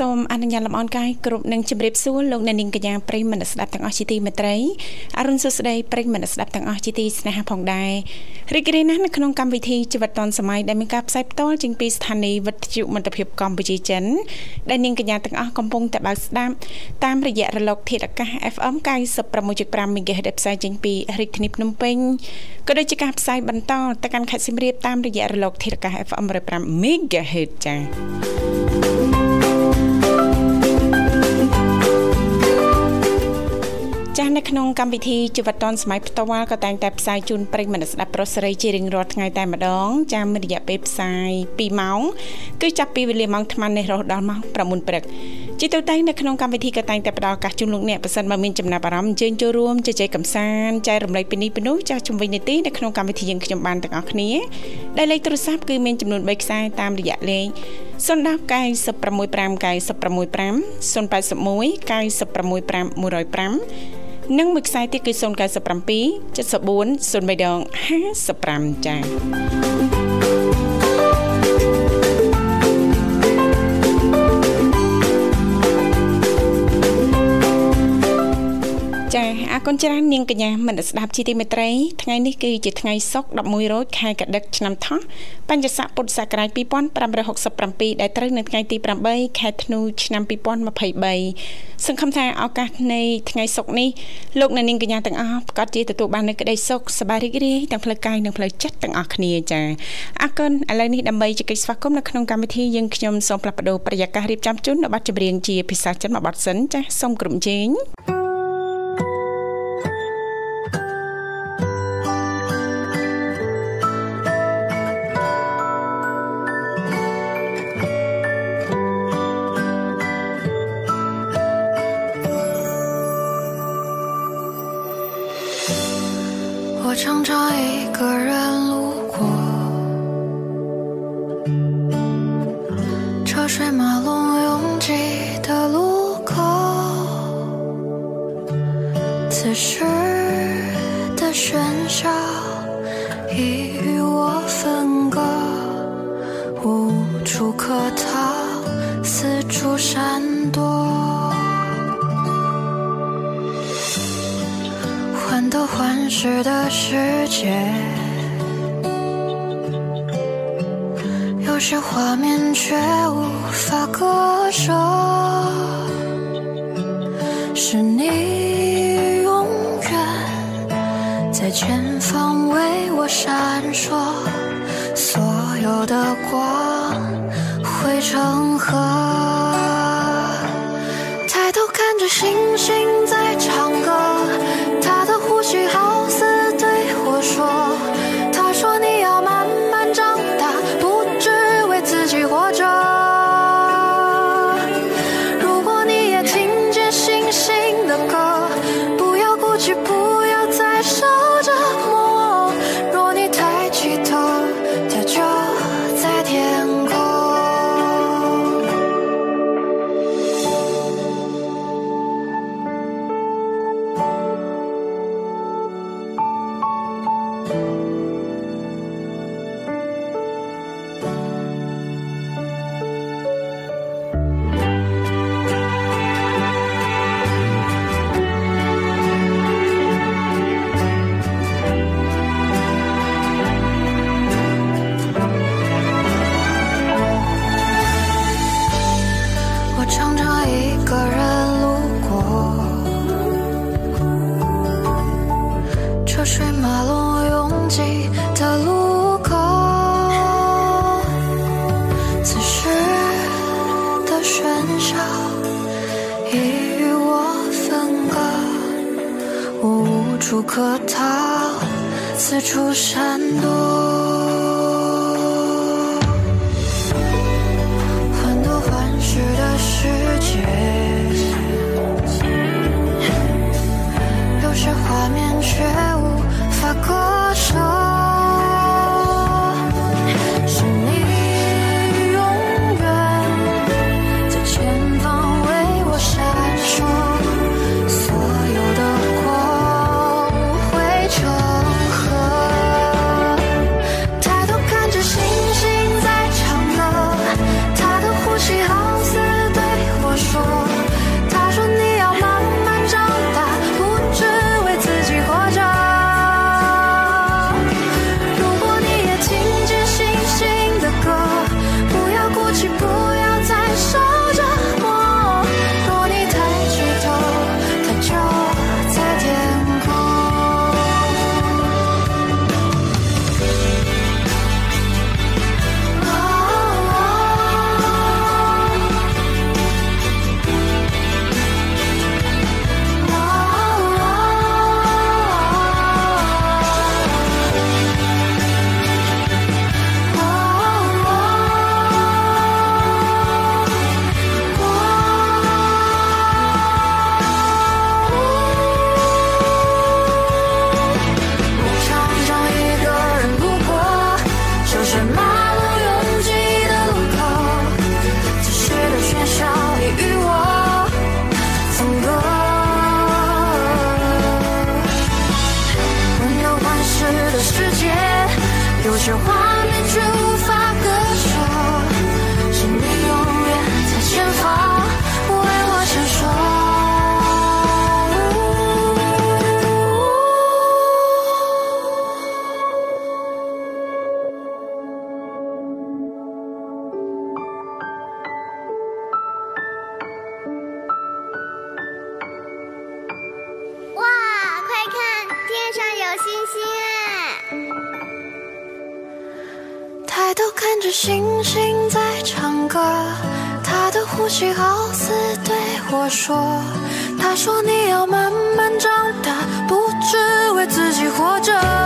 សូមអនុញ្ញាតលំអរកាយគ្រប់នឹងជម្រាបសួរលោកអ្នកនាងកញ្ញាប្រិយមិត្តស្ដាប់ទាំងអស់ជាទីមេត្រីអរុនសុស្ដីប្រិយមិត្តស្ដាប់ទាំងអស់ជាទីស្នេហាផងដែររីករាយណាស់នៅក្នុងកម្មវិធីជីវិតឌុនសម័យដែលមានការផ្សាយផ្ទាល់ចេញពីស្ថានីយ៍វិទ្យុមិត្តភាពកម្ពុជាចិនដែលនាងកញ្ញាទាំងអស់កំពុងតែបើកស្ដាប់តាមរយៈរលកធាតុអាកាស FM 96.5 MHz ដែលផ្សាយចេញពីរាជធានីភ្នំពេញក៏ដូចជាការផ្សាយបន្តទៅកាន់ខេត្តសៀមរាបតាមរយៈរលកធាតុអាកាស FM 105 MHz ចា៎ ចាស់នៅក្នុងកម្មវិធីជីវិតឌွန်សម័យផ្ទាល់ក៏តែងតែផ្សាយជូនប្រិយមិត្តស្ដាប់ប្រុសស្រីជារៀងរាល់ថ្ងៃតែម្ដងចាមានរយៈពេលផ្សាយ2ម៉ោងគឺចាប់ពីវេលាម៉ោង8:00នេះរហូតដល់ម៉ោង9:00ព្រឹកជាទូទៅនៅក្នុងកម្មវិធីក៏តែងតែផ្ដល់ឱកាសជូនលោកអ្នកប៉ះសិនបើមានចំណាប់អារម្មណ៍អញ្ជើញចូលរួមជជែកកម្សាន្តចែករំលែកពីនេះពីនោះចាស់ជំវិញនីតិនៅក្នុងកម្មវិធីយើងខ្ញុំបានទាំងអស់គ្នាដែលលេខទូរស័ព្ទគឺមានចំនួន3ខ្សែតាមរយៈលេខ010 965 965 081 965 105 និងមួយខ្សែទៀតគឺ097 74 0355ចា៎ ចាអរគុណច្រើននាងកញ្ញាមនស្ដាប់ជាទីមេត្រីថ្ងៃនេះគឺជាថ្ងៃសុក្រ11រោចខែកដិកឆ្នាំថោះបញ្ញស័កពុទ្ធសករាជ2567ដែលត្រូវនៅថ្ងៃទី8ខែធ្នូឆ្នាំ2023សង្ឃឹមថាឱកាសនៃថ្ងៃសុក្រនេះលោកអ្នកនាងកញ្ញាទាំងអស់ប្រកាសជាទទួលបាននូវក្តីសុខសប្បាយរីករាយទាំងផ្លូវកាយនិងផ្លូវចិត្តទាំងអស់គ្នាចាអរគុណឥឡូវនេះដើម្បីជែកស្វាគមន៍នៅក្នុងកម្មវិធីយើងខ្ញុំសូមផ្លាស់ប្ដូរប្រយាកររៀបចំជូននៅប័ណ្ណចម្រៀងជាភាសាចិនមួយប័ណ្ណសិនចាសូមក្រុមជេង患得他的呼吸好似对我说，他说你要慢慢长大，不只为自己活着。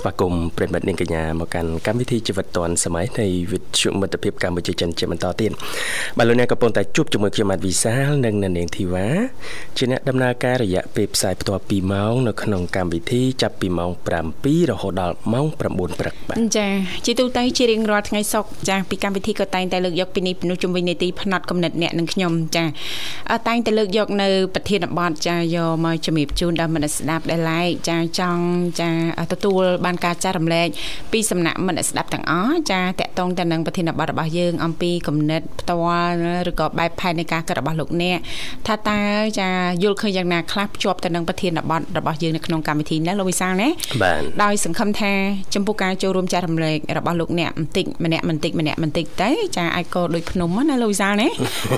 ស្វាគមន៍ប្រិមិត្តនាងកញ្ញាមកកាន់កម្មវិធីជីវិតឌွန်សម័យនៃវិទ្យុមិត្តភាពកម្ពុជាចិនជាបន្តទៀតបាទលោកអ្នកកំពុងតែជួបជាមួយខ្ញុំម៉ាត់វិសាលនិងនាងធីវ៉ាជាអ្នកដំណើរការរយៈពេលផ្សាយផ្ទាល់2ម៉ោងនៅក្នុងកម្មវិធីចាប់ពីម៉ោង7រហូតដល់ម៉ោង9ព្រឹកបាទចាជាទូទៅជារៀងរាល់ថ្ងៃសុក្រចាពីកម្មវិធីក៏តែងតែលើកយកពីនេះពីនោះជំវិញនីតិផ្នែកកំណត់អ្នកនិងខ្ញុំចាតែងតែលើកយកនៅប្រធានបទចាយកមកជំរាបជូនដល់មិត្តស្ដាប់ដែលឡែកចាចង់ចាទទួលបានការចែករំលែកពីសំណាក់មិត្តស្ដាប់ទាំងអស់ចាតកតងទៅនឹងប្រធានបទរបស់យើងអំពីគំនិតផ្ទាល់ឬក៏បែបផែននៃការគិតរបស់លោកអ្នកថាតើចាយល់ឃើញយ៉ាងណាខ្លះភ្ជាប់ទៅនឹងប្រធានបទរបស់យើងនៅក្នុងកម្មវិធីនេះលោកវិសាលណាបាទដោយសង្ឃឹមថាចំពោះការចូលរួមចែករំលែករបស់លោកអ្នកបន្តិចម្នាក់បន្តិចម្នាក់បន្តិចទៅចាអាចក៏ដូចភ្នំណាលោកវិសាលណា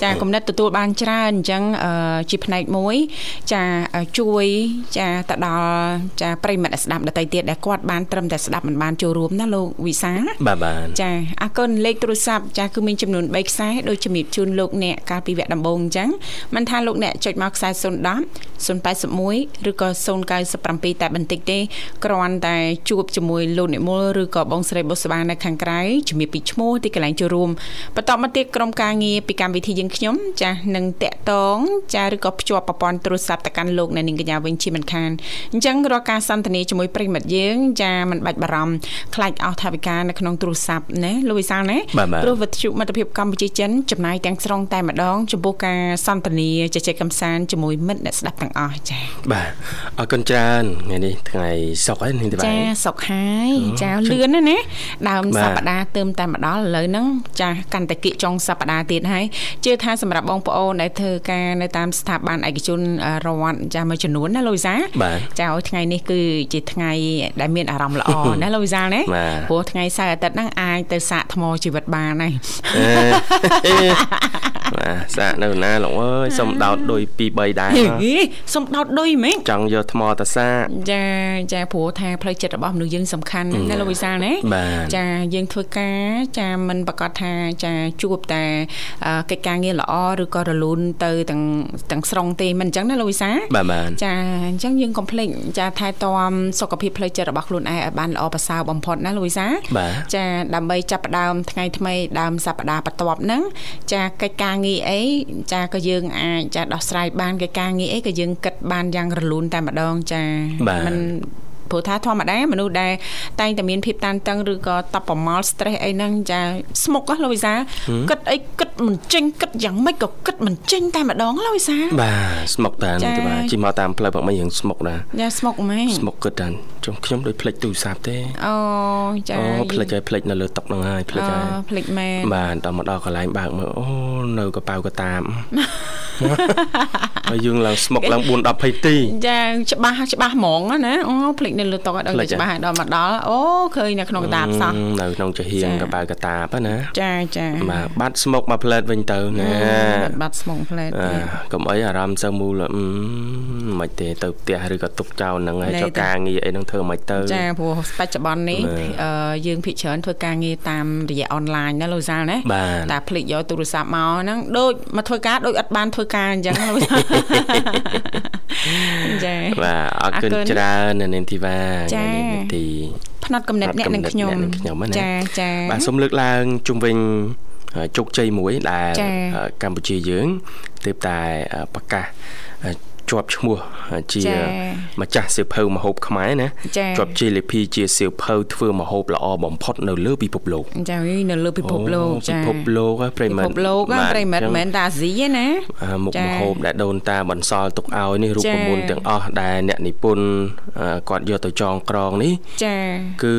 ចាគំនិតទទួលបានច្រើនអញ្ចឹងជាផ្នែកមួយ ចាជួយចាទៅដល់ចាប្រិមិត្តស្ដាប់ដទៃទៀតដែលគាត់បានត្រឹមតែស្ដាប់មិនបានចូលរួមណាលោកវិសាបាទបាទចាអរគុណលេខទូរស័ព្ទចាគឺមានចំនួន3ខ្សែដូចជំរាបជូនលោកអ្នកកាលពីវគ្គដំបូងអញ្ចឹងមិនថាលោកអ្នកចុចមកខ្សែ010 081ឬក៏097តែបន្តិចទេគ្រាន់តែជួបជាមួយលោកនិមលឬក៏បងស្រីបុស្បានៅខាងក្រៅជំរាបពីឈ្មោះទីកន្លែងចូលរួមបន្តមកទៀតក្រុមការងារពីកម្មវិធីយើងខ្ញុំចានឹងតាក់តងចាឬក៏ភ្ជាប់ប្រព័ន្ធទូរស័ព្ទទៅកាន់លោកអ្នកនាងកញ្ញាវិញជាមិនខានអញ្ចឹងរាល់ការសន្ទនាជាមួយប្រិមិត្តយើងចាមិនបាច់បារម្ភខ្លាចអស់ថវិកានៅក្នុងទូរស័ព្ទណាលោកវិសាលណាព្រោះវិទ្យុមិត្តភាពកម្ពុជាចិនចំណាយទាំងស្រុងតែម្ដងចំពោះការសន្ទនាជជែកកម្សាន្តជាមួយមិត្តអ្នកស្ដាប់ទាំងអស់ចា៎បាទអរគុណច្រើនថ្ងៃនេះថ្ងៃសុក្រហើយនេះទេបាទចាសុក្រហើយចាលឿនណាណាដើមសប្ដាហ៍ទើបតែមកដល់ឥឡូវហ្នឹងចាកាន់តែគៀកចុងសប្ដាហ៍ទៀតហើយជឿថាសម្រាប់បងប្អូនដែលធ្វើការនៅតាមស្ថាប័នឯកជនរដ្ឋចាមួយចំនួនណាលោកវិសាចាឲ្យថ្ងៃនេះគឺជាថ្ងៃដែលមានអារម្មណ៍ល្អណាលោកវិសាលណាព្រោះថ្ងៃសៅរ៍អាទិត្យហ្នឹងអាចទៅសាកថ្មជីវិតបានហើយបាទសាកនៅណាលោកអើយសុំដោតដុយ2 3ដែរសុំដោតដុយមែនចង់យកថ្មតសាកចាចាព្រោះថាផ្លូវចិត្តរបស់មនុស្សយើងសំខាន់ណាលោកវិសាលណាចាយើងធ្វើការចាមិនប្រកាសថាចាជួបតែកិច្ចការងារល្អឬក៏រលូនទៅទាំងទាំងស្រុងទេមិនអញ្ចឹងណាលោកវិសាបាទបាទចាអញ្ចឹងយើងកុំភ្លេចចាថែទាំសុខភាពផ្លូវចិត្តរបស់ខ្លួនឯងឲ្យបានល្អប្រសើរបំផុតណាលោកវិសាចាដើម្បីចាប់ផ្ដើមថ្ងៃថ្មីដើមសប្តាហ៍បន្ទាប់ហ្នឹងចាកិច្ចការងារអីចាក៏យើងអាចចាដោះស្រាយបានកិច្ចការងារអីក៏យើងគិតបានយ៉ាងរលូនតែម្ដងចាមិន ព្រោះថាធម្មតាមនុស្សដែលតែងតែមានភាពតានតឹងឬក៏តបប្រមល់ stress អីហ្នឹងចាស្មុកហ៎លោកវិសាគិតអីគិតមិនចេញគិតយ៉ាងម៉េចក៏គិតមិនចេញតែម្ដងលោកវិសាបាទស្មុកតាទេបាទជិះមកតាមផ្លូវបាក់មិញរឿងស្មុកណាចាស្មុកមែនស្មុកគិតតាចុំខ្ញុំដូចផ្លិចទូរស័ព្ទទេអូចាអូផ្លិចហើយផ្លិចនៅលើតុហ្នឹងហើយផ្លិចហើយផ្លិចមែនបាទដល់មកដល់កន្លែងបើកមើលអូនៅកប៉ៅក៏តាម ហើយយើងឡើងស្មុកឡើង4 10 20ទីចាច្បាស់ច្បាស់ហ្មងណាអូផ្លិចនៅលើតុឲ្យដល់ច្បាស់ដល់មកដល់អូឃើញនៅក្នុងកតាបសោះនៅក្នុងចាហៀងកប៉ៅកតាបណាចាចាបាទបាត់ស្មុកមកផ្លែតវិញទៅណាបាត់ស្មុកផ្លែតកុំអីអារម្មណ៍សើមូលមិនទេទៅផ្ទះឬក៏ទុកចោលហ្នឹងហើយចុះការងារអីហ្នឹងធ្វើមិនទៅចាព្រោះបច្ចុប្បន្ននេះយើងភិកច្រើនធ្វើការងារតាមរយៈអនឡាញណាលោកសាលណាតែភ្លេចយកទូរស័ព្ទមកហ្នឹងដូចមកធ្វើការដូចអត់បានធ្វើការអញ្ចឹងលោកចាបាទអរគុណច្រើននៅនាងធីវ៉ាថ្ងៃនេះនីតិផ្នែកកំណត់អ្នកនិងខ្ញុំចាចាបាទសូមលើកឡើងជុំវិញជោគជ័យមួយដែលកម្ពុជាយើងទើបតែប្រកាស ជាប់ឈ្មោះជាម្ចាស់សៀវភៅម្ហូបខ្មែរណាជាប់ជ័យលាភីជាសៀវភៅធ្វើម្ហូបល្អបំផុតនៅលើពិភពលោកចានៅលើពិភពលោកចាពិភពលោកប្រិមិត្តពិភពលោកប្រិមិត្តមិនមែនតាអាស៊ីទេណាមុខម្ហូបដែលដូនតាបន្សល់ទុកឲ្យនេះរូបមន្តទាំងអស់ដែលអ្នកនិពន្ធគាត់យកទៅចងក្រងនេះចាគឺ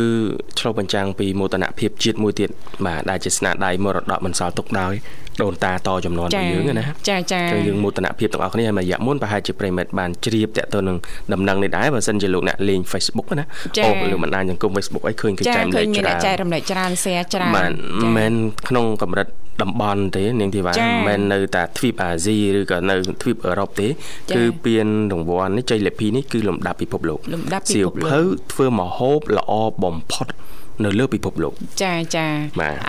ឆ្លុះបញ្ចាំងពីមោទនភាពជាតិមួយទៀតបាទដែលជាស្នាដៃមរតកបន្សល់ទុកដោយដូនតាតចំនួនរបស់យើងណាចាចាគឺយើងមោទនភាពទាំងអស់គ្នាហើយរយៈមុនប្រហែលជាប្រិមិត្តបានជ្រាបតាក់ទងនឹងដំណឹងនេះដែរបើសិនជាលោកអ្នកលេង Facebook ណាអូលើបណ្ដាញសង្គម Facebook អីឃើញគេចែករំលែកច្រើនចែករំលែកច្រើន share ច្រើនមិនមែនក្នុងកម្រិតតំបន់ទេនាងធីវ៉ាមិនមែននៅតែទ្វីបអាស៊ីឬក៏នៅទ្វីបអឺរ៉ុបទេ គឺពានរង្វាន់នេះជ័យលាភីនេះគឺលំដាប់ពិភពលោកលំដាប់ពិភពលោកសៀវភៅធ្វើមហូបល្អបំផុត នៅលើពិភពលោកចាចា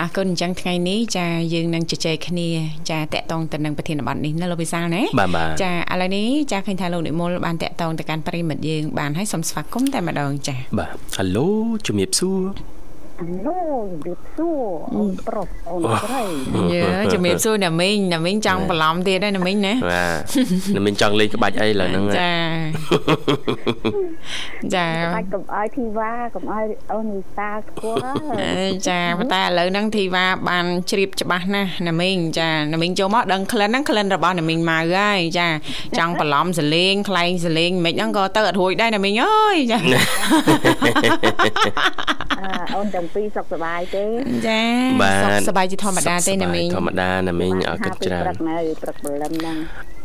អរគុណអញ្ចឹងថ្ងៃនេះចាយើងនឹងជជែកគ្នាចាតកតងទៅនឹងប្រធានបទនេះណាលោកវិសាលណាចាឥឡូវនេះចាឃើញថាលោកនិមលបានតកតងទៅកាន់ប្រិមិត្តយើងបានហើយសូមស្វាគមន៍តែម្ដងចាបាទហៅឡូជំរាបសួរ នោះជំរាបសួរអូនប្រុសអូនស្រីយើជំរាបសួរណាមីងណាមីងចង់បន្លំទៀតហើយណាមីងណាបាទណាមីងចង់លេងក្បាច់អីឡើយហ្នឹងចាចាក្បាច់កំអល់ធីវ៉ាកំអល់អូនវិសាស្គាល់ចាប៉ុន្តែឥឡូវហ្នឹងធីវ៉ាបានជ្រាបច្បាស់ណាស់ណាមីងចាណាមីងចូលមកដឹងក្លិនហ្នឹងក្លិនរបស់ណាមីងម៉ៅហើយចាចង់បន្លំសលេងខ្លែងសលេងមិនហ្នឹងក៏ទៅអត់រួចដែរណាមីងអើយចាអូនចាំ7សុខសប្បាយទេចាសុខសប្បាយជាធម្មតាទេណាមីងធម្មតាណាមីងអរគុណច្រើនព្រឹកនៅព្រឹកព្រលឹមហ្នឹង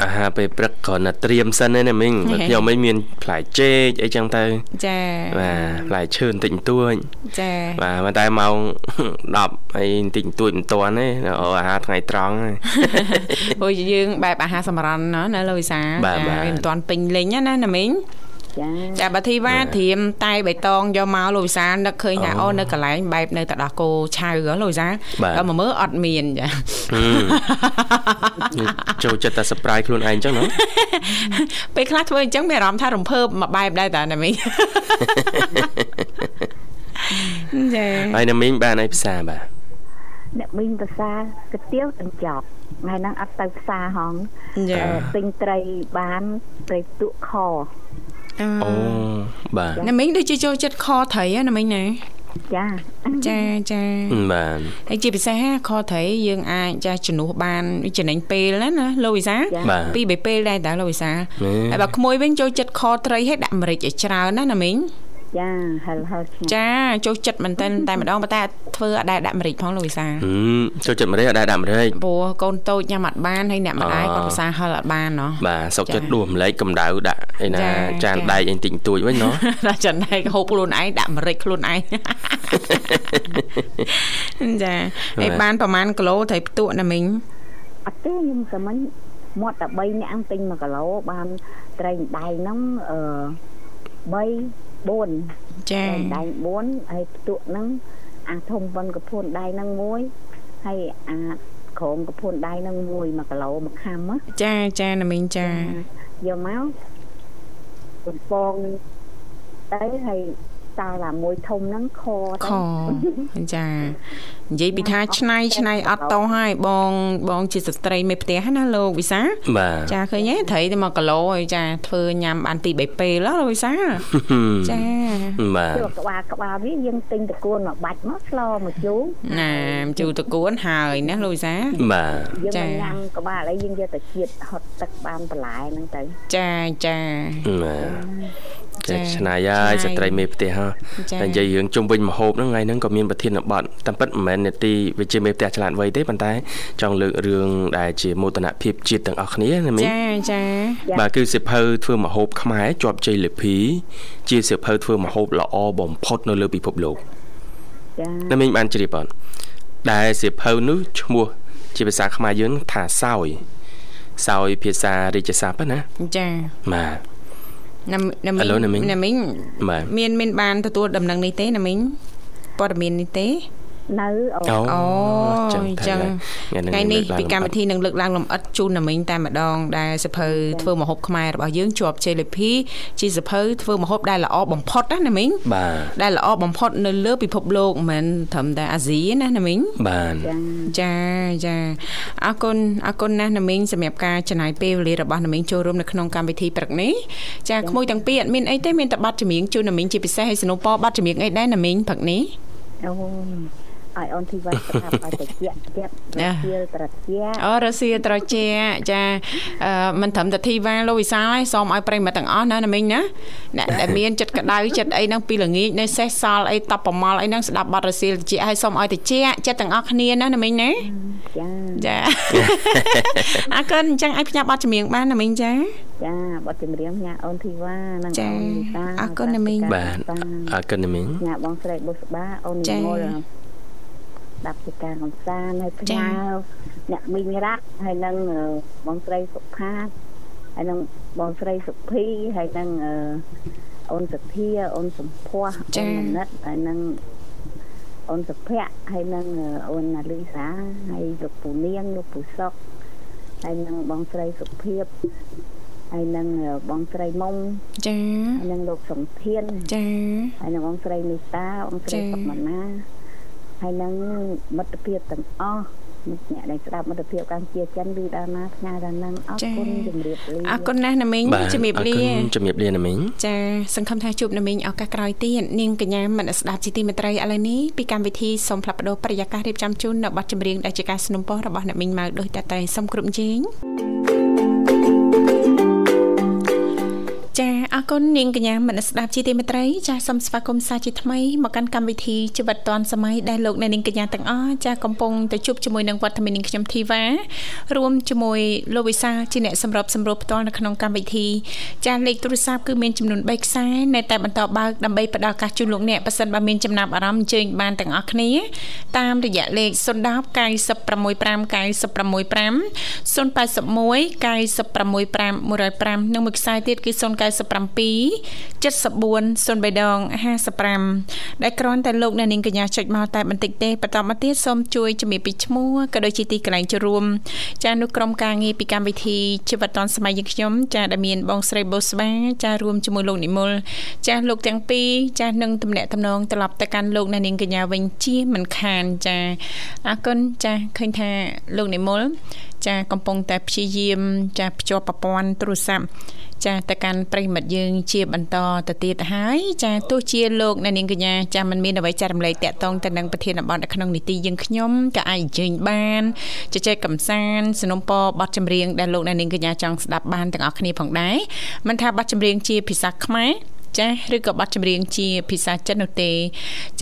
អាហារពេលព្រឹកគ្រាន់តែត្រៀមសិនណាមីងបើខ្ញុំមិនមានផ្លែចេកអីចឹងទៅចាបាទផ្លែឈើបន្តិចបន្តួចចាបាទតែម៉ោង10អីបន្តិចបន្តួចមិនទាន់ទេអាហារថ្ងៃត្រង់ហ្នឹងអូយើងបែបអាហារសម្រន់ណានៅលោកវិសាមិនទាន់ពេញលេញណាណាមីង ចាចាបើធីវ៉ាត្រៀមតែបៃតងយកមកលោកវិសានឹកឃើញថាអូនៅកន្លែងបែបនៅតដោះគោឆៅលោកវិសាដល់មកមើលអត់មានចាចូលចិត្តតែ surprise ខ្លួនឯងចឹងណាពេលខ្លះធ្វើអញ្ចឹងមានអារម្មណ៍ថារំភើបមួយបែបដែរតាណាមីចាហើយណាមីងបានអីផ្សារបាទអ្នកមីងភាសាកាទៀវទាំងចប់ថ្ងៃហ្នឹងអត់ទៅផ្សារហងទិញត្រីបានត្រីទុកខ អូបាទណាមីងដូចជាចូលចិត្តខត្រីណាមីងណាចាចាចាបាទហើយជាពិសេសខត្រីយើងអាចចាជំនួសបានចំណេញពេលណាណាលោកវិសាពីរបីពេលដែរតើលោកវិសាហើយបើក្មួយវិញចូលចិត្តខត្រីឲ្យដាក់ម្រេចឲ្យច្រើនណាណាមីង ចាហិលហិលចាចូលចិត្តមែនតើតែម្ដងប៉ុន្តែធ្វើអត់ដែរដាក់ម្រេចផងលោកវិសាចូលចិត្តម្រេចអត់ដែរដាក់ម្រេចព្រោះកូនតូចញ៉ាំអត់បានហើយអ្នកម្ដាយគាត់ភាសាហិលអត់បានណោះបាទសុកចិត្តដួសម្លេចកម្ដៅដាក់ឯណាចានដែកអីតិចតួចវិញណោះដាក់ចានដែកហូបខ្លួនឯងដាក់ម្រេចខ្លួនឯងចាហើយបានប្រហែលគីឡូត្រីផ្ទក់ណាមីងអត់ទេខ្ញុំតែមិញមាត់តែ3នាក់ទិញ1គីឡូបានត្រីដៃហ្នឹងអឺ3 4ចាដៃ4ហើយផ្ទក់ហ្នឹងអាធំប៉ុនកពួនដៃហ្នឹងមួយហើយអាក្រមកពួនដៃហ្នឹងមួយ1គីឡូមួយខាំចាចាណាមីងចាយកមកបំពងទៅហើយតើឡាមួយធំហ្នឹងខទៅខចា និយាយពីថាឆ្នៃឆ្នៃអត់តោះហើយបងបងជាស្ត្រីមេផ្ទះណាលោកវិសាចាឃើញទេត្រីតែ1គីឡូហើយចាធ្វើញ៉ាំបានពី3ពេលលោកវិសាចាបាទក្បាលក្បាលវាយើងទិញតគួនមកបាច់មកស្លមកជូរណាជូរតគួនហើយណាលោកវិសាបាទចាញ៉ាំក្បាលអីយើងយកទៅជាតិហត់ទឹកបានបន្លែហ្នឹងទៅចាចាបាទចាឆ្នៃហើយស្ត្រីមេផ្ទះហ៎តែនិយាយរឿងជុំវិញមហូបហ្នឹងថ្ងៃហ្នឹងក៏មានប្រធានបទតាមពិតមិនមែននេតិវិជាមេផ្ទះឆ្លាតវៃទេប៉ុន្តែចង់លើករឿងដែលជាមោទនភាពជាតិទាំងអស់គ្នាណាមីចាចាបាទគឺសិភៅធ្វើមហូបខ្មែរជាប់ជ័យលាភី ជាសិភៅធ្វើមហូបល្អបំផុតនៅលើពិភពលោកចាណាមីងបានជ្រាបអត់ដែលសិភៅនោះឈ្មោះជាភាសាខ្មែរយើងថាសោយសោយភាសារាជស័ព្ទណាចាបាទណាណាមីងណាមីងមានមានបានទទួលដំណឹងនេះទេណាមីងព័ត៌មាននេះទេ នៅអូអូអញ្ចឹងថ្ងៃថ្ងៃនេះនេះពីកម្មវិធីនឹងលើកឡើងលម្អិតជូនណាមីងតែម្ដងដែលសភៅធ្វើម្ហូបខ្មែររបស់យើងជាប់ជ័យលាភីជាសភៅធ្វើម្ហូបដែលល្អបំផុតណាណាមីងបាទដែលល្អបំផុតនៅលើពិភពលោកមិនមែនត្រឹមតែអាស៊ីណាណាមីងបាទចាចាចាអរគុណអរគុណណាស់ណាមីងសម្រាប់ការចំណាយពេលវេលារបស់ណាមីងចូលរួមនៅក្នុងកម្មវិធីព្រឹកនេះចាក្មួយទាំងពីរអត់មានអីទេមានតែប័ណ្ណចម្រៀងជូនណាមីងជាពិសេសឲ្យสนุពប័ណ្ណចម្រៀងអីដែរណាមីងព្រឹកនេះអូ ឲ្យអូនធីវ៉ាស្ដាប់ឲ្យតិចទៀតជាត្រជាអូរសៀត្រជាចាអឺមិនត្រឹមតែធីវ៉ាលោកវិសាលឯងសូមឲ្យប្រិយមិត្តទាំងអស់ណាណាមីងណាអ្នកដែលមានចិត្តក្តៅចិត្តអីហ្នឹងពីល្ងាចនៅសេះសល់អីតបប្រមល់អីហ្នឹងស្ដាប់ប័ណ្ណរសៀត្រជាឲ្យសូមឲ្យតិចចិត្តទាំងអស់គ្នាណាណាមីងណាចាចាអរគុណអញ្ចឹងឲ្យផ្ញើប័ណ្ណចម្រៀងបានណាមីងចាចាបទចម្រៀងញ៉ាអូនធីវ៉ានិងចាអូនលីតាអរគុណណាមីងបាទអរគុណណាមីងញ៉ាបងស្រីបុស្បាអូននិចាមល ដាប់ជាការកំសាន្តហើយផ្ចាញើអ្នកមីងរ៉ាក់ហើយនឹងអឺបងស្រីសុផាតហើយនឹងបងស្រីសុភីហើយនឹងអឺអូនសភាអូនសំភ័សចាអូនមនិតហើយនឹងអូនសុភ័ក្រហើយនឹងអឺអូនណាលីសាហើយលោកពូនាងលោកពូសុកហើយនឹងបងស្រីសុភាព ហើយនឹងអឺបងស្រីមុំចាហើយនឹងលោកសំធានចាហើយនឹងបងស្រីនីតាបងស្រីចា៎សុកម៉ាណា ហើយនឹងមិត្តភាពទាំងអស់អ្នកដែលស្ដាប់មិត្តភាពកម្ពុជាចិនឬដល់ណាផ្ញើដល់នឹងអរគុណជំរាបលា អរគុណណាស់ណាមីង បាទ ជំរាប អរ លា គុណជំរាបលាណាមីង ចាសង្ឃឹមថាជួបណាមីងឱកាសក្រោយទៀតនាងកញ្ញាមនស្ដាប់ជីទីមេត្រីឥឡូវនេះពីកម្មវិធីសូមផ្លាប់បដោប្រយាកររៀបចំជូននៅប័ណ្ណចម្រៀងដែលជាការสนับสนุนរបស់អ្នកមីងម៉ៅដោយតតែសូមគ្រប់ជេង ចាអរគុណនាងកញ្ញាមនស្ដាប់ជីទីមេត្រីចាសូមស្វាគមន៍សាជាថ្មីមកកាន់កម្មវិធីជីវិតឌွန်សម័យដែលលោកអ្នកនាងកញ្ញាទាំងអស់ចាកំពុងទៅជួបជាមួយនឹងវត្តមាននាងខ្ញុំធីវ៉ារួមជាមួយលោកវិសាលជាអ្នកសម្របសម្រួលផ្ទាល់នៅក្នុងកម្មវិធីចាលេខទូរស័ព្ទគឺមានចំនួន3ខ្សែនៅតែបន្តបើកដើម្បីផ្ដល់ឱកាសជូនលោកអ្នកប៉ះសិនបើមានចំណាប់អារម្មណ៍អញ្ជើញបានទាំងអស់គ្នាតាមរយៈលេខ010 965 965 081 965 105និងមួយខ្សែទៀតគឺ097 74 03ដង55ដែលគ្រាន់តែលោកអ្នកនាងកញ្ញាចុចមកតែបន្តិចទេបន្តមកទៀតសូមជួយជំរាបពីឈ្មោះក៏ដូចជាទីកន្លែងចូលរួមចានុក្រុមការងារពីកម្មវិធីជីវិតឌុនសម័យយើងខ្ញុំចាដែលមានបងស្រីបូស្បាចារួមជាមួយលោកនិមលចាលោកទាំងពីរចានឹងតំណាក់តំណងត្រឡប់ទៅកាន់លោកអ្នកនាងកញ្ញាវិញជាមិនខានចាអរគុណចាឃើញថាលោកនិមល ចាកំពុងតែព្យាយាម ចាភ្ជាប់ប្រព័ន្ធទូរស័ព្ទចាទៅកាន់ប្រិមិត្តយើងជាបន្តទៅទៀតហើយចាទោះជាលោកអ្នកនាងកញ្ញាចាមិនមានអ្វីចែករំលែកតាក់ទងទៅនឹងប្រធានបទនៅក្នុងនីតិយើងខ្ញុំក៏អាចអញ្ជើញបានជជែកកំសាន្តสนុំពរបទចម្រៀងដែលលោកអ្នកនាងកញ្ញាចង់ស្ដាប់បានទាំងអស់គ្នាផងដែរមិនថាបទចម្រៀងជាភាសាខ្មែរចាឬក៏បទចម្រៀងជាភាសាចិននោះទេ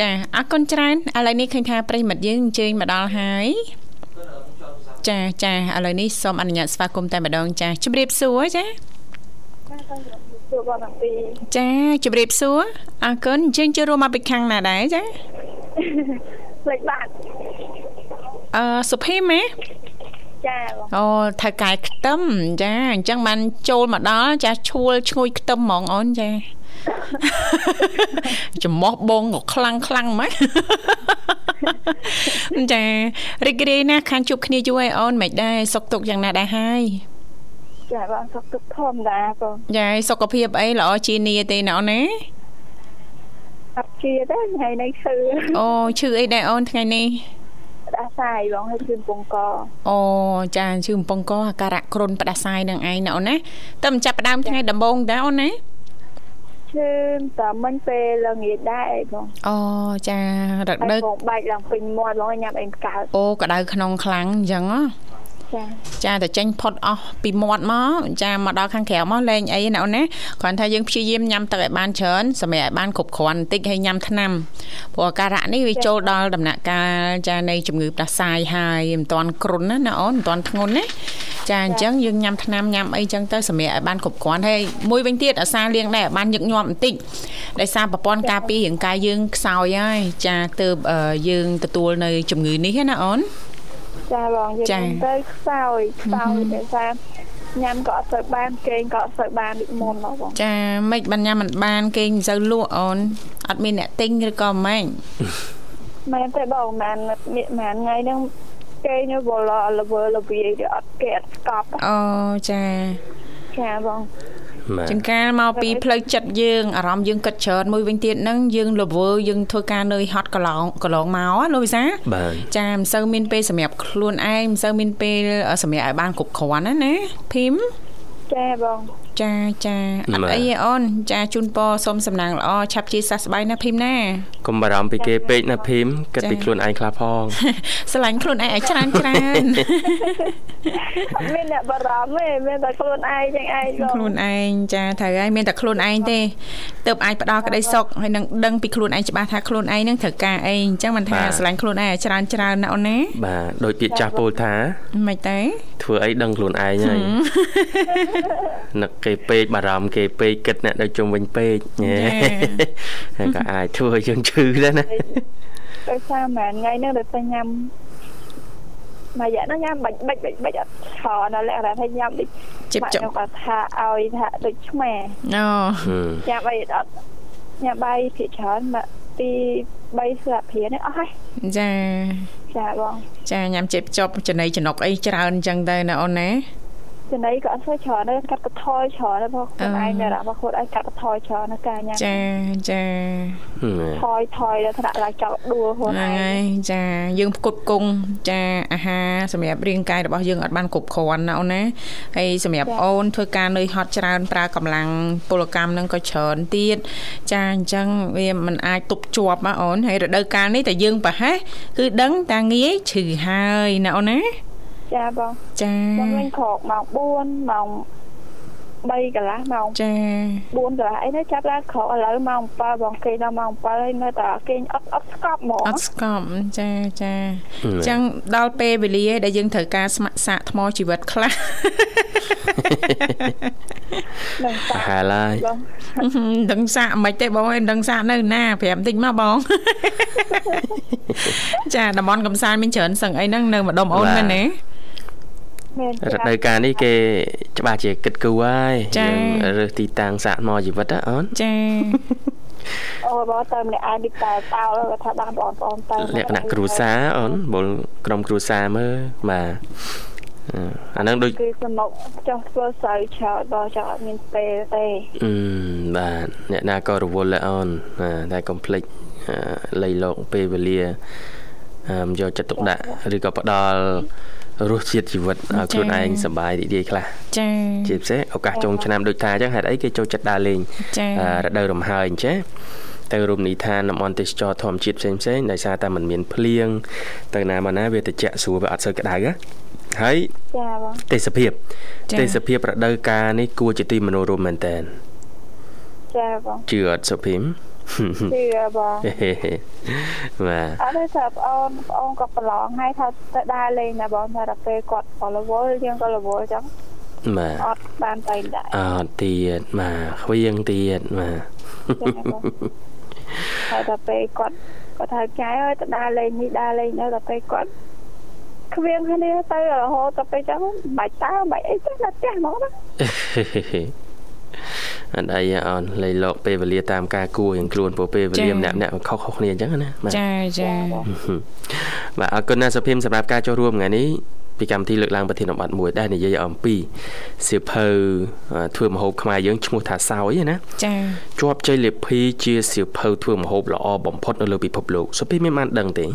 ចាអរគុណច្រើនឥឡូវនេះឃើញថាប្រិមិត្តយើងអញ្ជើញមកដល់ហើយ ចាចាឥឡូវនេះសូមអនុញ្ញាតស្វាគមន៍តែម្ដងចាជម្រាបសួរចាជួបបងតាំងពីចាជម្រាបសួរអរគុណអញ្ជើញចូលរួមមកពីខាងណាដែរចាផ្លេចបាត់អឺសុភីមហ៎ចាបងអូថៅកែខ្ទឹមចាអញ្ចឹងបានចូលមកដល់ចាឈួលឈ្ងុយខ្ទឹមហ្មងអូនចាចំមោះបងក៏ខ្លាំងខ្លាំងម៉េច ចារីករាយណាស់ខានជួបគ្នាយូរហើយអូនមិនដែរសុខទុក្ខយ៉ាងណាដែរហើយចាបងសុខទុក្ខធម្មតាបងចាសុខភាពអីល្អជានីទេណាអូនណាអត់ជាទេថ្ងៃនេះឈឺអូឈឺអីដែរអូនថ្ងៃនេះផ្ដាសាយបងហើយជឿនពងកអូចាជឿកំពង់កអាការៈគ្រុនផ្ដាសាយនឹងឯងណាអូនណាតែមិនចាប់ផ្ដើមថ្ងៃដំបូងដែរអូនណា ឈឺតែមិញពេលល្ងាចដែរអីបងអូចារហើយដូវបងបែកឡើងពេញមាត់បងញ៉ាំអីកើតអូក្តៅក្នុងខ្លាំងអញ្ចឹងហ៎ ចាចាតែចេញផុតអស់ពីមាត់មកចាមកដល់ខាងក្រៅមកលែងអីណាអូនណាគ្រាន់ថាយើងព្យាយាមញ៉ាំទឹកឲ្យបានច្រើនសម្រាប់ឲ្យបានគ្រប់គ្រាន់បន្តិចហើយញ៉ាំថ្នាំព្រោះអាការៈនេះវាចូលដល់ដំណាក់កាលចានៃជំងឺផ្ដាសាយហើយមិនទាន់គ្រុនណាណាអូនមិនទាន់ធ្ងន់ណាចាអញ្ចឹងយើងញ៉ាំថ្នាំញ៉ាំអីចឹងទៅសម្រាប់ឲ្យបានគ្រប់គ្រាន់ហើយមួយវិញទៀតអាសាលៀងដែរឲ្យបានញឹកញាប់បន្តិចដោយសារប្រព័ន្ធការពាររាងកាយយើងខ្សោយហើយចាទើបអឺយើងទទួលនៅជំងឺនេះណាអូនចា បងយើងចាទៅខ្សោយខ្សោយដោយសារញ៉ាំក៏អត់សូវបានគេងក៏អត់សូវបានដូចមុនមកបងចាមិនបានញ៉ាំមិនបានគេមិនសូវលក់អូនអត់មានអ្នកទិញឬក៏ម៉េចមែនទេបងមិនមិនថ្ងៃហ្នឹងគេញវល់លវើលវាយអត់គេអត់ស្កប់អូចាចាបងបាទ ចង្ការមកពីផ្លូវចិត្តយើងអារម្មណ៍យើងគិតច្រើនមួយវិញទៀតហ្នឹងយើងលវើយើងធ្វើការនឿយហត់កន្លងកន្លងមកណាលោកវិសាបាទចាមិនសូវមានពេលសម្រាប់ខ្លួនឯងមិនសូវមានពេលសម្រាប់ឲ្យបានគ្រប់គ្រាន់ណាណាភីមចាបង ចាចាអត់អីទេអូនចាជូនពរសូមសំណាងល្អឆាប់ជាសះស្បើយណាភីមណាកុំបារម្ភពីគេពេកណាភីមគិតពីខ្លួនឯងខ្លះផងស្រឡាញ់ខ្លួនឯងឲ្យច្រើនច្រើនអត់មានអ្នកបារម្ភទេមានតែខ្លួនឯងចឹងឯងបងខ្លួនឯងចាត្រូវហើយមានតែខ្លួនឯងទេទើបអាចផ្ដល់ក្តីសុខហើយនឹងដឹងពីខ្លួនឯងច្បាស់ថាខ្លួនឯងនឹងត្រូវការអីអញ្ចឹងមិនថាស្រឡាញ់ខ្លួនឯងឲ្យច្រើនច្រើនណាអូនណាបាទដូចពាក្យចាស់ពោលថាមិនទេធ្វើអីដឹងខ្លួនឯងហើយនឹកគេពេកបារម្ភគេពេកគិតអ្នកនៅជុំវិញពេកញ៉េហើយក៏អាចធ្វើឲ្យយើងឈឺដែរណាដោយសារមែនថ្ងៃហ្នឹងដូចតែញ៉ាំមួយយ៉ាងហ្នឹងញ៉ាំបាច់បាច់បាច់បាច់អត់ឆោនៅលក្ខណៈថាញ៉ាំដូចជីបចុកបាក់ខ្ញុំគាត់ថាឲ្យថាដូចឆ្មាអូហឹមញ៉ាំអីអត់ញ៉ាំបាយភាគច្រើនមកទី3ស្លាបព្រានេះអស់ហើយចាចាបងចាញ៉ាំជីបចុកចំណីចំណុកអីច្រើនអញ្ចឹងទៅណាអូនណា ចំណីក៏អត់ស្គាល់ច្រើនដែរកាត់កថយច្រើនដែរបងខ្លួនអឺឯងមានអារម្មណ៍ថាខ្លួនឯងកាត់កថយច្រើនណាស់ការញ៉ាំចាចាហឹមថយថយដល់ថ្នាក់ឡើងចោលដួលខ្លួនហ្នឹងឯងហើយចាយើងផ្គត់ផ្គង់ចាអាហារសម្រាប់រាងកាយរបស់យើងអត់បានគ្រប់គ្រាន់ណាអូនណាហើយសម្រាប់អូនធ្វើការនឿយហត់ច្រើនប្រើកម្លាំងពលកម្មហ្នឹងក៏ច្រើនទៀតចាអញ្ចឹងវាមិនអាចទប់ជាប់ណាអូនហើយរដូវកាលនេះតែយើងប្រហែសគឺដឹងតាងាយឈឺហើយណាអូនណា ចាបងចាបងវិញក្រោកម៉ោង4ម៉ោង3កន្លះម៉ោងចា4កន្លះអីនេះចាប់ឡើងក្រោកឥឡូវម៉ោង7បងគេដល់ម៉ោង7ហើយនៅតែគេងអត់អត់ស្កប់ហ្មងអត់ស្កប់ចាចាអញ្ចឹងដល់ពេលវេលាដែលយើងត្រូវការស្ម័គ្រសាកថ្មជីវិតខ្លះនឹងតាប្រហែលហើយបងដឹងសាកមិនទេបងអើយដឹងសាកនៅណាប្រាប់បន្តិចមកបងចាតំបន់កំសាន្តមានច្រើនសឹងអីហ្នឹងនៅម្ដុំអូនមែនទេមាន រដូវកាលនេះគេច្បាស់ជាគិតគូរហើយចា៎យើងរើសទីតាំងសាកថ្មជីវិតណាអូនចាអូបងទៅម្នាក់ឯងដូចតែតោគាត់ថាដាក់បងប្អូនទៅលក្ខណៈគ្រួសារអូនបុលក្រុមគ្រួសារមើលបាទអឺអាហ្នឹងដូចគឺសមុកចុះធ្វើស្រូវច្រើនបងចង់អត់មានពេលទេអឺបាទអ្នកណាក៏រវល់ដែរអូនបាទតែកុំភ្លេចអឺលៃលោកពេលវេលាអឺយកចិត្តទុកដាក់ឬក៏ផ្ដល់ រសជាតិជីវិតឲ្យខ្លួនឯងសប្បាយរីករាយខ្លះចាជាពិសេសឱកាសចុងឆ្នាំដូចថាអញ្ចឹងហេតុអីគេចូលចិត្តដើរលេងចាអឺរដូវរំហើយអញ្ចឹងទៅរមណីយដ្ឋានតំបន់ទេសចរធម្មជាតិផ្សេងផ្សេងៗដោយសារតែมันមានភ្លៀងទៅណាមកណាវាត្រជាក់ស្រួលវាអត់សូវក្តៅណាហើយចាបងទេសភាពចា៎ទេសភាពរដូវកាលនេះគួរជាទីមនោរម្យមែនតើចាបងជឿអត់សុភីម ជឿបងហេហេហេបាទអត់ទេថាបងអូនបងអូនក៏ប្រឡងហើយថាទៅដើរលេងណាបងថាដល់ពេលគាត់ក៏រវល់យើងក៏រវល់ចឹងបាទអត់បានទៅដែរអត់ទៀតបាទខ្វៀងទៀតបាទចាបងហើយដល់ពេលគាត់គាត់ថាចាយអើយទៅដើរលេងនេះដើរលេងនៅដល់ពេលគាត់គ្រៀងគ្នាទៅរហូតដល់ពេលចឹងបាច់តើបាច់អីទៅនៅផ្ទះហ្មងណា អត់អីទេអូនលៃលោកពេលវេលាតាមការគួរយ៉ាងខ្លួនព្រោះពេលវេលាម្នាក់ម្នាក់ខុសៗគ្នាអញ្ចឹងណាបាទចាចាបាទអរគុណណាស់សុភីមសម្រាប់ការចូលរួមថ្ងៃនេះពីកម្មវិធីលើកឡើងប្រធានបទមួយដែលនិយាយអំពីសៀវភៅអឺធ្វើម្ហូបខ្មែរយើងឈ្មោះថាសោយណាចាជាប់ជ័យលាភីជាសៀវភៅធ្វើម្ហូបល្អបំផុតនៅលើពិភពលោកសុភីមានបានដឹងទេ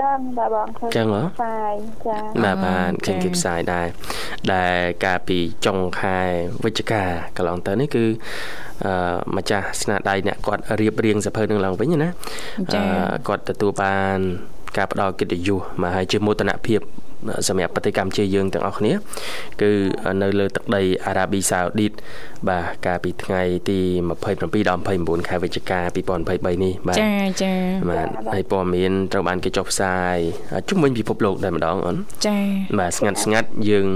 ដឹងតែបងឃើញចឹងហ៎ផ្សាយចាបាទបាទឃើញគេផ្សាយដែរដែលកាលពីចុងខែវិច្ឆិកាកន្លងទៅនេះគឺអឺម្ចាស់ស្នាដៃអ្នកគាត់រៀបរៀងសៀវភៅនឹងឡើងវិញណាចា៎អឺគាត់ទទួលបានការផ្ដល់កិត្តិយសមកហើយជាមោទនភាព សម្រាប់ប្រទេសកម្ពុជាយើងទាំងអស់គ្នា គឺនៅលើទឹកដីអារ៉ាប៊ីសាអូឌីតបាទកាលពីថ្ងៃទី27ដល់29ខែវិច្ឆិកា2023នេះបាទចាចាបាទហើយព័ត៌មានត្រូវបានគេចុះផ្សាយជុំវិញពិភពលោកតែម្ដងអូនចាបាទស្ងាត់ស្ងាត់យើង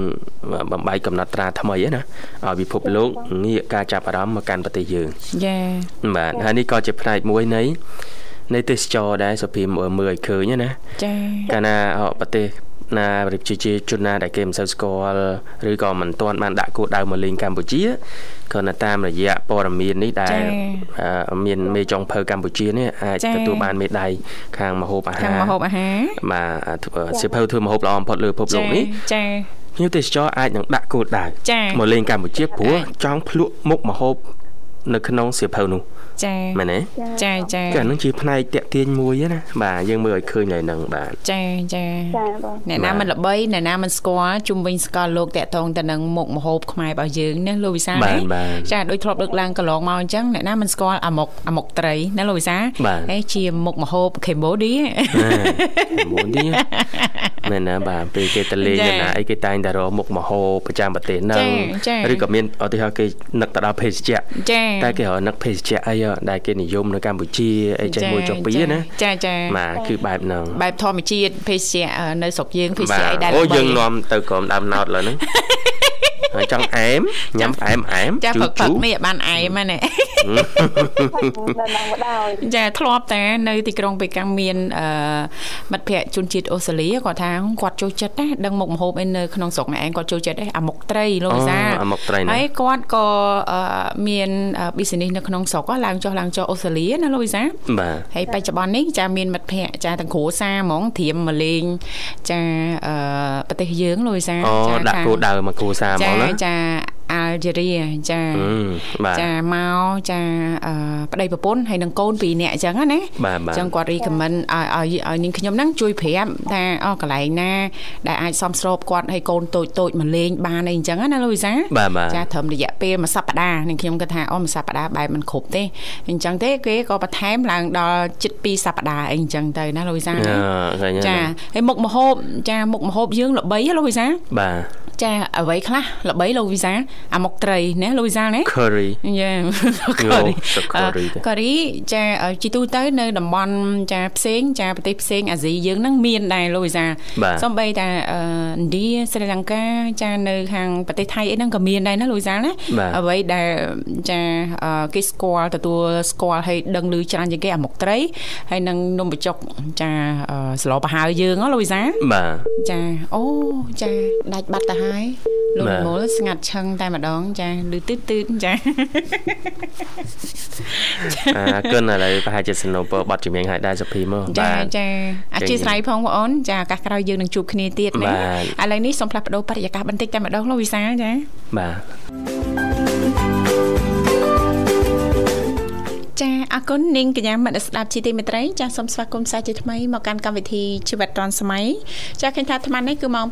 បំបីកំណត់ត្រាថ្មីណាឲ្យពិភពលោកងាកការចាប់អារម្មណ៍មកកាន់ប្រទេសយើងចាបាទហើយនេះក៏ជាផ្នែកមួយនៃនៃទេសចរដែរសុភីមមើលឲ្យឃើញណាចាកាលណាប្រទេស ណាប្រជាជនណាដែលគេមិនសូវស្គាល់ឬក៏មិនទាន់បានដាក់គោលដៅមកលេងកម្ពុជាគ្រាន់តែតាមរយៈព័ត៌មាននេះដែលមានមេចុងភៅកម្ពុជានេះអាចទទួលបានមេដៃខាងមហូបអាហារខាងមហូបអាហារបាទសៀវភៅធ្វើមហូបល្អបំផុតលើពិភពលោកនេះចាភ្ញៀវទេសចរអាចនឹងដាក់គោលដៅមកលេងកម្ពុជាព្រោះចង់ភ្លក់មុខមហូបនៅក្នុងសៀវភៅនោះ ចាមែនទេចាចាចាហ្នឹងជាផ្នែកតាក់ទាញមួយណាបាទយើងមើលឲ្យឃើញនៅហ្នឹងបាទចាចាអ្នកណាមិនល្បីអ្នកណាមិនស្គាល់ជុំវិញស្គាល់លោកតាក់ទងទៅនឹងមុខម្ហូបខ្មែររបស់យើងណាលោកវិសាណាចាដូចធ្លាប់លើកឡើងកន្លងមកអញ្ចឹងអ្នកណាមិនស្គាល់អាមុកអាមុកត្រីណាលោកវិសាហើយជាមុខម្ហូបខេម៉ូឌីខេម៉ូឌីមែនណាបាទពេលគេទៅលេងណាអីគេតែងតែរកមុខម្ហូបប្រចាំប្រទេសហ្នឹងឬក៏មានឧទាហរណ៍គេនឹកទៅដល់ភេសជ្ជៈតែគេរកនឹកភេសជ្ជៈអីដែលគេនិយមនៅកម្ពុជាអីចេះមួយចុះពីណាចាចាបាទគឺបែបហ្នឹងបែបធម្មជាតិភេសជ្ជៈនៅស្រុកយើងភេសជ្ជៈអីដែលអូយើងនាំទៅក្រុមដើមណោតលើហ្នឹង ចង់អែមញ៉ាំផ្អែមអែមជូជូនេះបានអែមហ្នឹងចាធ្លាប់តែនៅទីក្រុងប៉េកាំងមានអឺមិត្តភ័ក្តិជនជាតិអូស្ត្រាលីគាត់ថាគាត់ចូលចិត្តណាដឹងមុខម្ហូបឯនៅក្នុងស្រុកឯងគាត់ចូលចិត្តឯអាមុខត្រីលោកវិសាអាមុខត្រីហើយគាត់ក៏មាន business នៅក្នុងស្រុកឡើងចុះឡើងចុះអូស្ត្រាលីណាលោកវិសាបាទហើយបច្ចុប្បន្ននេះចាមានមិត្តភ័ក្តិចាទាំងគ្រួសារហ្មងត្រៀមមកលេងចាប្រទេសយើងលោកវិសាចាដាក់គោដៅមកគ្រួសារហ្មងណាចាអាល់ជេរីចាចាមកចាប្តីប្រពន្ធហើយនឹងកូនពីរនាក់អញ្ចឹងណាអញ្ចឹងគាត់រីខមមិនឲ្យឲ្យឲ្យនាងខ្ញុំហ្នឹងជួយប្រាប់ថាអូកន្លែងណា ដែលអាចសំស្របគាត់ឲ្យកូនតូចតូចមកលេងបានអីអញ្ចឹងណាលូវីសាចាត្រឹមរយៈពេលមួយសប្តាហ៍នាងខ្ញុំគាត់ថាអូមួយសប្តាហ៍បែបមិនគ្រប់ទេអញ្ចឹងទេគេក៏បន្ថែមឡើងដល់ជិត2សប្តាហ៍អីអញ្ចឹងទៅណាលូវីសាចាហើយមុខមហូបចាមុខមហូបយើងល្បីលូវីសាបាទ ចាអ្វីខ្លះល្បីលោកវីសាអាមុកត្រីណាលោកវីសាណា curry យ៉ា curry curry ចាជីទូទៅនៅតំបន់ចាផ្សេងចាប្រទេសផ្សេងអាស៊ីយើងហ្នឹងមានដែរលោកវីសាសំបីតាឥណ្ឌាស្រីលង្កាចានៅខាងប្រទេសថៃអីហ្នឹងក៏មានដែរណាលោកវីសាណាអ្វីដែលចាគេស្គាល់ទទួលស្គាល់ឲ្យដឹងឮច្រើនជាងគេអាមុកត្រីហើយនឹងនំបញ្ចុកចាស្លោប្រហើយើងលោកវីសាបាទចាអូចាដាច់បាត់ទៅហើយលោកនិមលស្ងាត់ឆឹងតែម្ដងចាឮទឺតទឺតចាអើគុណឥឡូវប្រហែលជាសនុពរបတ်ជំនាញឲ្យដែរសុភីមកចាចាអធិស្ឋានផងបងអូនចាឱកាសក្រោយយើងនឹងជួបគ្នាទៀតណាឥឡូវនេះសូមផ្លាស់ប្ដូរបរិយាកាសបន្តិចតែម្ដងលោកវិសាលចាបាទ ចាអរគុណនាងកញ្ញាមនស្ដាប់ជីទីមេត្រីចាសូមស្វាគមន៍សាជាថ្មីមកកាន់កម្មវិធីជីវិតឌွန်សម័យចាឃើញថាអាត្មានេះគឺម៉ោង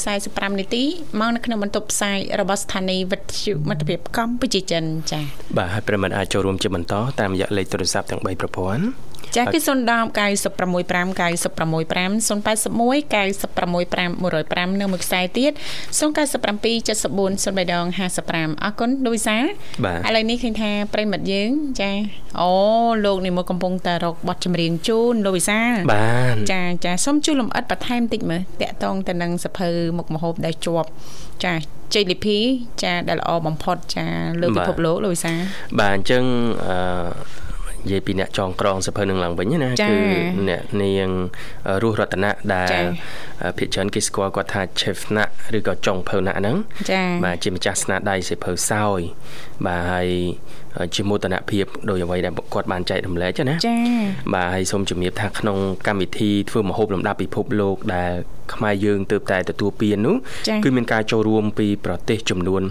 8:45នាទីមកនៅក្នុងបន្ទប់ផ្សាយរបស់ស្ថានីយ៍វិទ្យុមិត្តភាពកម្ពុជាចិនចាបាទហើយប្រិមត្តអាចចូលរួមជាបន្តតាមរយៈលេខទូរស័ព្ទទាំង3ប្រព័ន្ធ ចាគឺ010 965 965 081 965 105នៅមួយខ្សែទៀត097 74 0355អរគុណលោកវិសាឥឡូវនេះឃើញថាប្រិមិត្តយើង ចាអូលោកនេះមកកំពុងតែរកប័ណ្ណចម្រៀងជូនលោកវិសាបាទចាចាសូមជួយលំអិតបន្ថែមតិចមើលតាក់តងទៅនឹងសភៅមុខមហូបដែលជាប់ចាជ័យលីភីចាដែលល្អបំផុតចាលើពិភពលោកលោកវិសាបាទអញ្ចឹងអឺ និយាយពីអ្នកចងក្រងសភៅនឹងឡើងវិញណាគឺអ្នកនាងរស់រតនៈដែលភាគច្រើនគេស្គាល់គាត់ថា chef ណាក់ឬក៏ចុងភៅណាក់ហ្នឹងបាទជាម្ចាស់ស្នាដៃសភៅសោយបាទហើយ ជាមោទនភាពដោយអ្វីដែលគាត់បានចែករំលែកណាចា៎បាទហើយសូមជំរាបថាក្នុងកម្មវិធីធ្វើមហូបលំដាប់ពិភពលោកដែលខ្មែរយើងទើបតែទទួលពាននោះគឺមានការចូលរួមពីប្រទេសចំនួន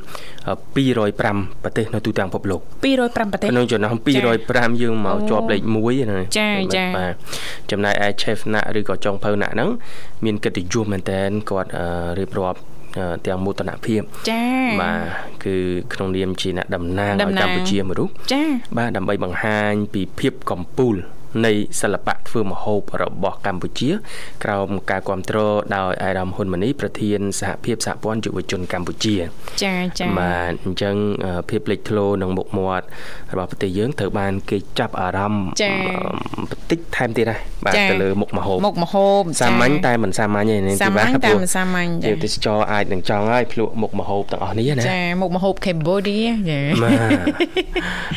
205ប្រទេសនៅទូទាំងពិភពលោក205ប្រទេសក្នុងចំណោម205យើងមកជាប់លេខ1ណាចាចាបាទចំណែកឯ chef ណាក់ឬក៏ចុងភៅណាក់ហ្នឹងមានកិត្តិយសមែនតើគាត់រៀបរាប់ ទាំងមោទនភាពចា៎បាទគឺក្នុងនាមជាអ្នកតំណាងឲ្យកម្ពុជាមួយរុះចា៎បាទដើម្បីបង្ហាញពីភាពកំពូល នៃសិល្បៈធ្វើម្ហូបរបស់កម្ពុជា ក្រោមការគ្រប់គ្រងដោយអាយដាមហ៊ុនម៉ាណីប្រធានសហភាពសហព័ន្ធយុវជនកម្ពុជា ចាចាបាទអញ្ចឹងភាពលេចធ្លោនឹងមុខមាត់របស់ប្រទេសយើងត្រូវបានគេចាប់អារម្មណ៍បន្តិចថែមទៀតដែរបាទទៅលើមុខម្ហូបមុខម្ហូបសាមញ្ញតែមិនសាមញ្ញទេនេះទីបាទតែមិនសាមញ្ញទេទេសចរអាចនឹងចង់ឲ្យភ្លក់មុខម្ហូបទាំងអស់នេះណាចាមុខម្ហូប Cambodia ចាបាទ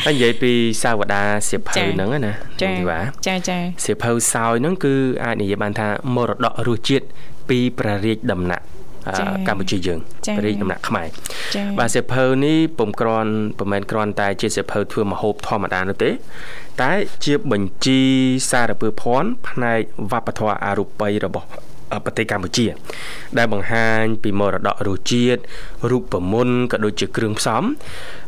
ហើយនិយាយពីសាវតាសៀវភៅហ្នឹងណាទីបាទចាចាសៀវភៅសោយហ្នឹងគឺអាចនិយាយបានថាមរតករសជាតិពីព្រះរាជដំណាក់អឺចា៎កម្ពុជាយើងចា៎ព្រះរាជដំណាក់ខ្មែរចា៎បាទសៀវភៅនេះពុំគ្រាន់ប្រមែនគ្រាន់តែជាសៀវភៅធ្វើម្ហូបធម្មតានោះទេ តែជាបញ្ជីសារពើភ័ណ្ឌផ្នែកវប្បធម៌អរូបីរបស់ ប្រទេសកម្ពុជា ដែលបង្ហាញពីមរតករសជាតិរូបមន្តក៏ដូចជាគ្រឿងផ្សំ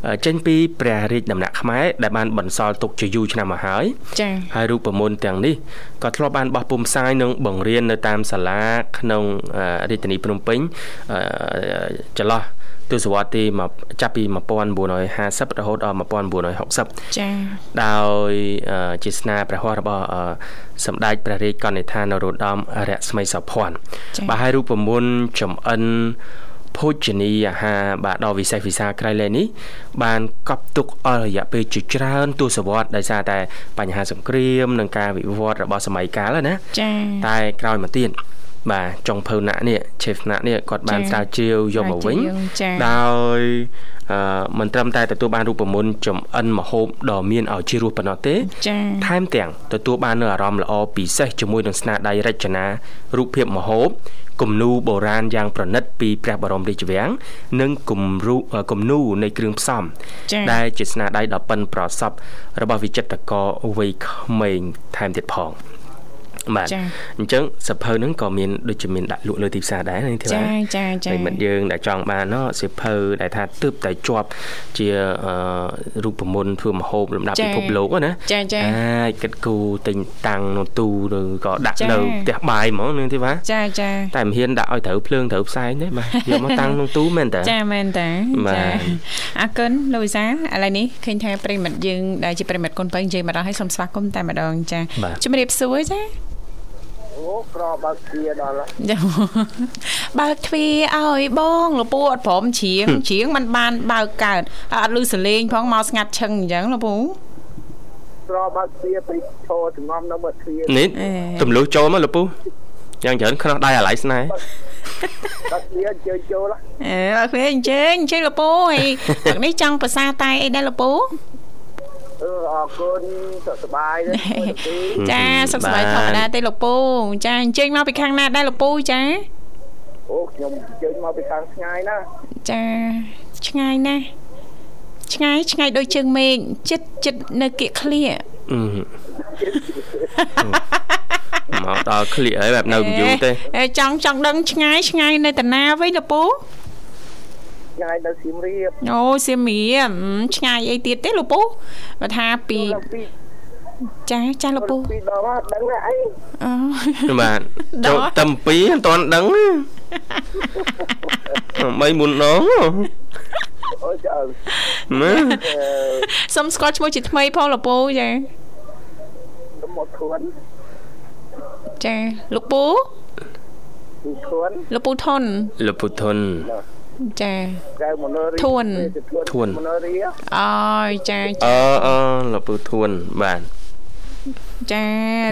អឺចេញពីព្រះរាជដំណាក់ខ្មែរដែលបានបន្សល់ទុកជាយូរឆ្នាំមកហើយចា៎ហើយរូបមន្តទាំងនេះក៏ធ្លាប់បានបោះពុម្ពផ្សាយនិងបង្រៀននៅតាមសាលាក្នុងអឺរាជធានីភ្នំពេញអឺចន្លោះ ទសវត្សរ៍ទីមកចាប់ពី1950រហូតដល់1960ចា៎ដោយអឺជាស្នាព្រះហស្ថរបស់អឺសម្ដេចព្រះរាជកនិដ្ឋាននរោត្តមរស្មីសោភ័ណ្ឌចា៎បាទហើយរូបមន្តចំអិនភោជនីយអាហារបាទដ៏វិសេសវិសាលក្រៃលែងនេះបានកប់ទុកអស់រយៈពេលជាច្រើនទសវត្សរ៍ដោយសារតែបញ្ហាសង្គ្រាមនិងការវិវត្តរបស់សម័យកាលហ្នឹងណាចា៎តែក្រោយមកទៀត បាទចុងភៅណាក់នេះ chef ណាក់នេះគាត់បានចា៎ស្រាវជ្រាវយកមកវិញចា៎ដោយអឺមិនត្រឹមតែទទួលបានរូបមន្តចំអិនមហូបដ៏មានឲ្យជារសប៉ុណ្ណោះទេចា៎ថែមទាំងទទួលបាននូវអារម្មណ៍ល្អពិសេសជាមួយនឹងស្នាដៃរចនារូបភាពមហូបគំនូរបុរាណយ៉ាងប្រណិតពីព្រះបរមរាជវាំងនិងគំរូគំនូរនៃគ្រឿងផ្សំចា៎ដែលជាស្នាដៃដ៏ប៉ិនប្រសប់របស់វិចិត្រករវ័យក្មេងថែមទៀតផង បាទចា៎អញ្ចឹងសភៅហ្នឹងក៏មានដូចជាមានដាក់លក់លើទីផ្សារដែរនេះទេចាបាទចាចាប្រិមិត្តយើងដែលចង់បានណោះសៀវភៅដែលថាទើបតែជាប់ជាអឺរូបមន្តធ្វើមហូបលំដាប់ចា៎ពិភពលោកហ្នឹងណាចាចាអាចគិតគូរទិញតាំងនៅទូឬក៏ដាក់ចា៎នៅផ្ទះបាយហ្មងនឹងទេបាទចាចាតែមិនហ៊ានដាក់ឲ្យត្រូវភ្លើងត្រូវផ្សែងទេបាទយកមកតាំងក្នុងទូមែនតើចាមែនតាបាទចាអរគុណលោកវិសាលឥឡូវនេះឃើញថាប្រិមិត្តយើងដែលជាប្រិមិត្តកូនបើនិយាយមកដល់ឲ្យសូមស្វាគមន៍តែម្ដងចាបាទជំរាបសួរចា អូក្របើកជាដល់ហើយចាបើកទ្វារឲ្យបងលពូអត់ព្រមជ្រៀងជ្រៀងมันបានបើកកើតអត់លឺសលេងផងមកស្ងាត់ឈឹងអញ្ចឹងលពូក្របើកជាទៅឈរចងំនៅមើលទ្វារនេះអេទម្លុះចូលមកលកពូយ៉ាងច្រើនខ្នោះដៃអាឡៃស្នេហ៍បើកទ្វារជើញចូលហ៎អេបើកទ្វារអញ្ជើញអញ្ជើញលពូហើយទឹកនេះចង់ប្រសាតែអីដែរលពូ អឺអរគុណសុខសប្បាយទេមើលទីចាសុខសប្បាយធម្មតាទេលោកពូចាអញ្ជើញមកពីខាងណាដែរលោកពូចាអូខ្ញុំជើញមកពីខាងឆ្ងាយណាចាឆ្ងាយណាស់ឆ្ងាយឆ្ងាយដូចជើងមេឃចិត្តចិត្តនៅគៀកឃ្លៀអឺមកដល់ក្លៀកហើយបែបនៅយូរទេអេចង់ចង់ដឹងឆ្ងាយឆ្ងាយនៅតាណាវិញលោកពូ ឆ្ងាយនៅសៀមរាបអូសៀមរាបអឺឆ្ងាយអីទៀតទេលោកពូបើថាពីដល់ពីចាចាលោកពូពីដល់មកដឹងទេអីអូបាទដល់ចូលតែពីរមិនទាន់ដឹងបីមុនដងអូចើណាអឺសុំស្គាល់ឈ្មោះជាថ្មីផងលោកពូចាទៅមកធួនចាលោកពូពីធួនលោកពូថនលពុធុន ចាកៅមនោរីធួនធួនមនោរីអើយចាអឺអឺលពុធុនបាទចា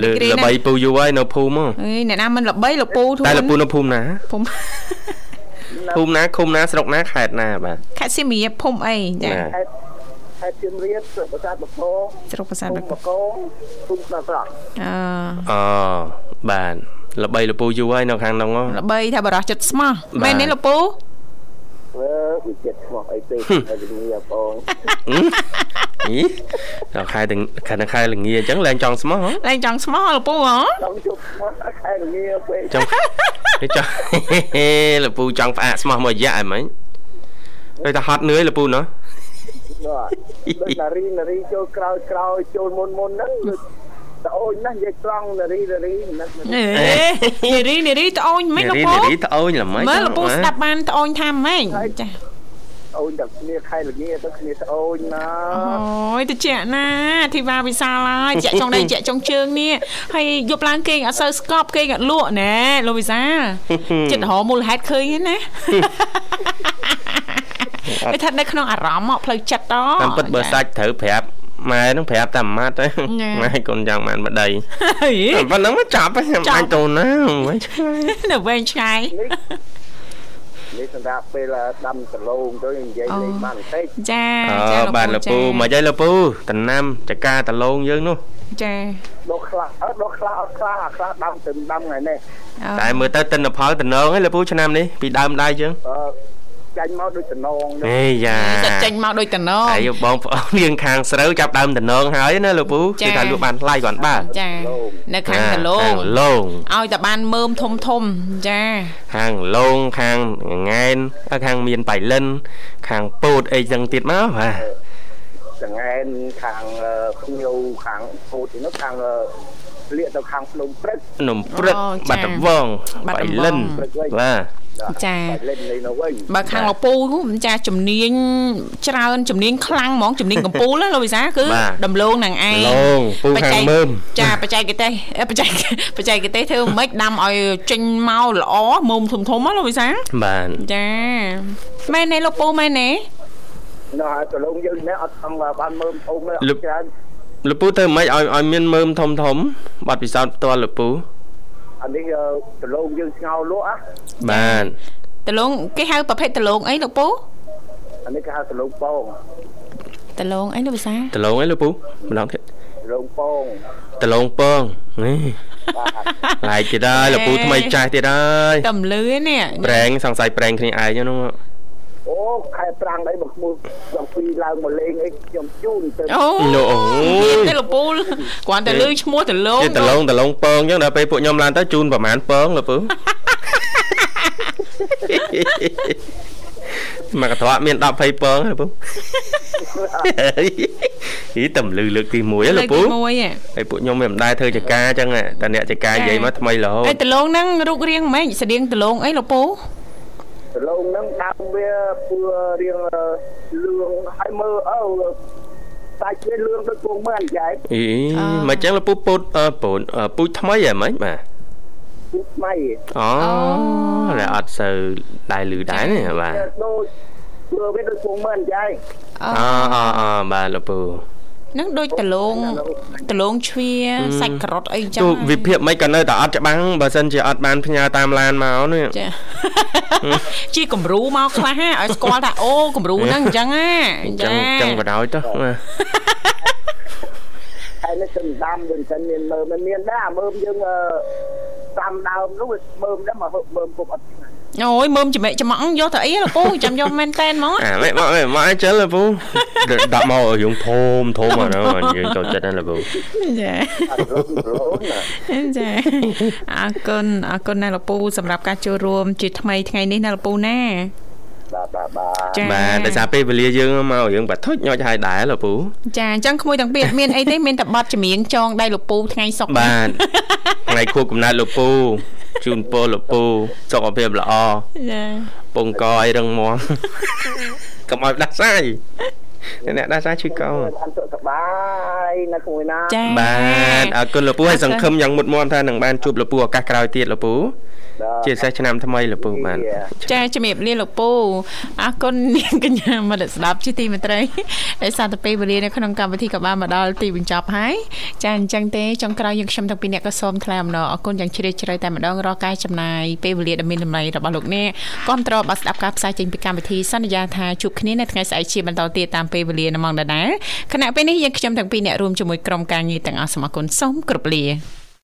លើរីករាយល្ណាបីស់ពូយូរហើយនៅភូមិហ៎អេអ្នកណាមិនល្បីលោកពូធួនតែលពូនៅភូមិណាភូមិភូមិណាឃុំណាស្រុកណាខេត្តណាបាទខេត្តសៀមរាបភូមិអីចាណាខេត្តខេត្តសៀមរាបស្រុកប្រាសាទបកោស្រុកប្រាសាទភូបមិកបកោភូមិស្នាស្រក់អឺអូបាទល្បីលពូយូរហើយនៅខាងនោះហ៎ល្បីថាបរោះចិត្តស្មោះបាទមែនទេលោកពូ អឺវិចិត្រឈ្មោះអីទេហើយជំនាញបងអីដល់ខែទាំងខែដល់ខែល្ងាអញ្ចឹងឡើងចង់ស្មោះហ៎ឡើងចង់ស្មោះលោកពូហ៎ចង់ជប់ឈ្មោះខែល្ងាពេកចង់គេចង់លពូចង់ផ្អាកស្មោះមួយរយៈអីមិញដូចតែហត់នឿយលពូណោះបាទដូចនារីនារីចូលក្រោយក្រោយចូលមុនមុនហ្នឹងដូច តអូនណាស់និយាយត្រង់នារីនារីណាស់អេនារីនារីត្អូនមិននាលោករីពូនារីត្អូញល្មិចមើលលោកពូស្ដាប់បានត្អូនថាម៉េចចាអូនតែគ្នាខែល្ងាទៅគ្នាត្អូនណាអូយតិចណាធីវ៉ាវិសាលហើយជាក់ចុងដៃជាក់ចុងជើងនេះហើយយប់ឡើងគេងអត់សូវស្កប់គេងអត់លក់ណែលោកវិសាលចិត្តរហមូលហេតុឃើញហ្នឹងណាគេថានៅក្នុងអារម្មណ៍មកផ្លូវចិត្តតតាមពិតបើសាច់ត្រូវប្រាប់ ម៉ែនឹងប្រាប់តែមួយម៉ាត់ទៅញ៉ាម៉ែកូនចង់បានប្តីហីប៉ុណ្ណឹងមកចាប់ហ្នឹងចាប់បាញ់តូនណាមិនឆ្ងាយនៅវែងឆ្ងាយនេះសម្រាប់ពេលដាំដលងទៅនិយាយលេងបានបន្តិចចាអចាឺបាទលពូមកយាយលពូតំណាំចកាតឡងយើងនោះចាដុះខ្លះអត់ដុះខ្លះអត់ខ្លះអាខ្លះដាំទៅដាំថ្ងៃនេះអូតែមើលទៅទិន្នផលតំណងឯងលោកពូឆ្នាំនេះពីដើមដែរយើងអឺ ចាញ់មកដូចតំណងហេយ៉ាសិតចេញមកដូចតំណងហើយបងប្អូនរៀងខាងស្រូវចាប់ដើមតំណងហើយណាលោកពូចាគឺថាលក់បានថ្លៃគ្រាន់បើចានៅខាងដលងខាងលងឲ្យតែបានមើមធំធំចាខាងលងខាងង៉ែនខាងមានបៃលិន ខាងពោតអីចឹងទៀតមកបាទចង្អែនខាងអឺភ្ញៀវខាងពោតនោះខាងអឺលាកទៅខាងភ្នំព្រឹកនំព្រឹកអូចាបាត់ដំវងបាត់បៃដំបងលិនបាទ ចាលេងលេងនៅវិញបើខាងលោកពូចាជំនាញច្រើនជំនាញខ្លាំងហ្មងជំនាញកំពូលណាលោកវិសាគឺដំឡូងនឹងឯងលងពូខាងមើមចាបច្ចេកទេសអេបច្ចេកបច្ចេកទេសធ្វើមិនដាំឲ្យចេញមកល្អមុំធំធំណាលោកវិសាបាទចាមែនទេលោកពូមែនទេនៅហើយប្រឡងយើងនេះអត់ថងបានមើលធំទេអត់ច្រើនលោកពូធ្វើម៉េចឲ្យឲ្យមានមើមធំធំបាត់ពិសោធន៍ផ្ទាល់លោកពូ អានេះអឺប្រឡងយើងស្ងោរលក់អាបាទដលងគេហៅប្រភេទដលងអីលោកពូអានេះគេហៅប្រឡងពងដលងអីលោកវិសាដលងអីលោកពូម្ដងទៀតប្រឡងពងដលងពងនេះបាទឡែកទៀតហើយលោកពូថ្មីចាស់ទៀតហើយតំលឺនេះប្រេងសង្ស័យប្រេងគ្នាឯងហ្នឹង អូខែប្រាំង đấy មកមួយដល់ពីឡើងមកលេងអីខ្ញុំជូនទៅអូនោះអូយទេលោកពូគ្រាន់តែលឺឈ្មោះដលងជាដលងដលងពងអញ្ចឹងដល់ពេលពួកខ្ញុំឡើងទៅជូនប្រហែលពងលោកពូមកកត្រកមាន10 20ពងលោកពូហីតំលឺលើកទី1ហ៎លោកពូលើកទីមួយហ៎ហើយពួកខ្ញុំមិនដែរធ្វើចការអញ្ចឹងតែអ្នកចការនិយាយមកថ្មីរហូតអីដលងហ្នឹងរូបរាងម៉េចស្តៀងដលងអីលោកពូ ប្រឡងហ្នឹងដើមវាពូរៀងលឿងហើយមើលអូសាច់វាលឿងដូចពងមើលចែកអីមិនអញ្ចឹងលោកពូពូតអឺពូនអឺពូជថ្មីហ៎មិនបាទពូថ្មីអូតែអត់សូវដែរលឺដែរនេះបាទដូចព្រោះវាដូចពងមើលចែកអូអូអូអូបាទលោកពូហ្នឹងដូចដលងដលងជ្វាសាច់ការ៉ុតអីចឹង ទូវិភាគមិនក៏នៅតែអត់ច្បាំងបើសិនជាអត់បានផ្ញើតាមឡានមកនេះ ចា ជាគំរូមកខ្លះហ่าឲ្យស្គាល់ថាអូគំរូហ្នឹងអញ្ចឹងហ่า អញ្ចឹងអញ្ចឹងបដ ாய் ទៅបាទ ហើយនេះគឺដាំវិញសិនមានមើលមិនមានដែរអាមើលយើងអឺតាមដើមនោះវាមើលដែរមកហឹកមើលពុកអត់ អូយមើមចម្លែកចំអងយកទៅអីលោកពូចាំយកមែនតែនហ្មងអាមិនមកមកអញ្ចឹងលោកពូដាក់មកយើងធំធំអានោះយើងចូលចិត្តណាលោកពូចាអត់រត់រត់ណាចាអរគុណអរគុណណាស់លោកពូសម្រាប់ការចូលរួមជាថ្មីថ្ងៃនេះណាលោកពូណាបាទបាទបាទចាបាទដោយសារពេលវេលាយើងមកយើងបាត់ធុចញ៉ាច់ហើយដែរលោកពូចាអញ្ចឹងក្មួយទាំងពីរអត់មានអីទេមានតែបတ်ចម្រៀងចងដៃលោកពូថ្ងៃសុកបាទថ្ងៃខួបកំណើតលោកពូ ជូនពរលោកពូសុខភាពល្អចាពងកឲ្យរឹងមាំកុំឲ្យដាស់សាយអ្នកដាស់សាយឈឺកោបានសុខសប្បាយនៅជាមួយណាចាបាទអរគុណលោកពូហើយសង្ឃឹមយ៉ាងមុតមមថានឹងបានជួបលោកពូឱកាសក្រោយទៀតលោកពូ ជាពិសេសឆ្នាំថ្មីលោកពូបាទចាជំរាបលាលោកពូអរគុណនាងកញ្ញាមនស្ដាប់ជាទីមេត្រីដោយសារតែពេលវេលានៅក្នុងកម្មវិធីក៏បានមកដល់ទីបញ្ចប់ហើយចាអញ្ចឹងទេចុងក្រោយយើងខ្ញុំទាំងពីរអ្នកក៏សូមថ្លែងអំណរអរគុណយ៉ាងជ្រាលជ្រៅតែម្ដងរាល់ការចំណាយពេលវេលាដ៏មានតម្លៃរបស់លោកអ្នកគាំទ្របាទស្ដាប់ការផ្សាយចេញពីកម្មវិធីសន្យាថាជួបគ្នានៅថ្ងៃស្អែកជាបន្តទៀតតាមពេលវេលានៅម៉ោងដដែលខណៈពេលនេះយើងខ្ញុំទាំងពីរអ្នករួមជាមួយក្រុមការងារទាំងអស់សូមអរគុណសូមគោរពលា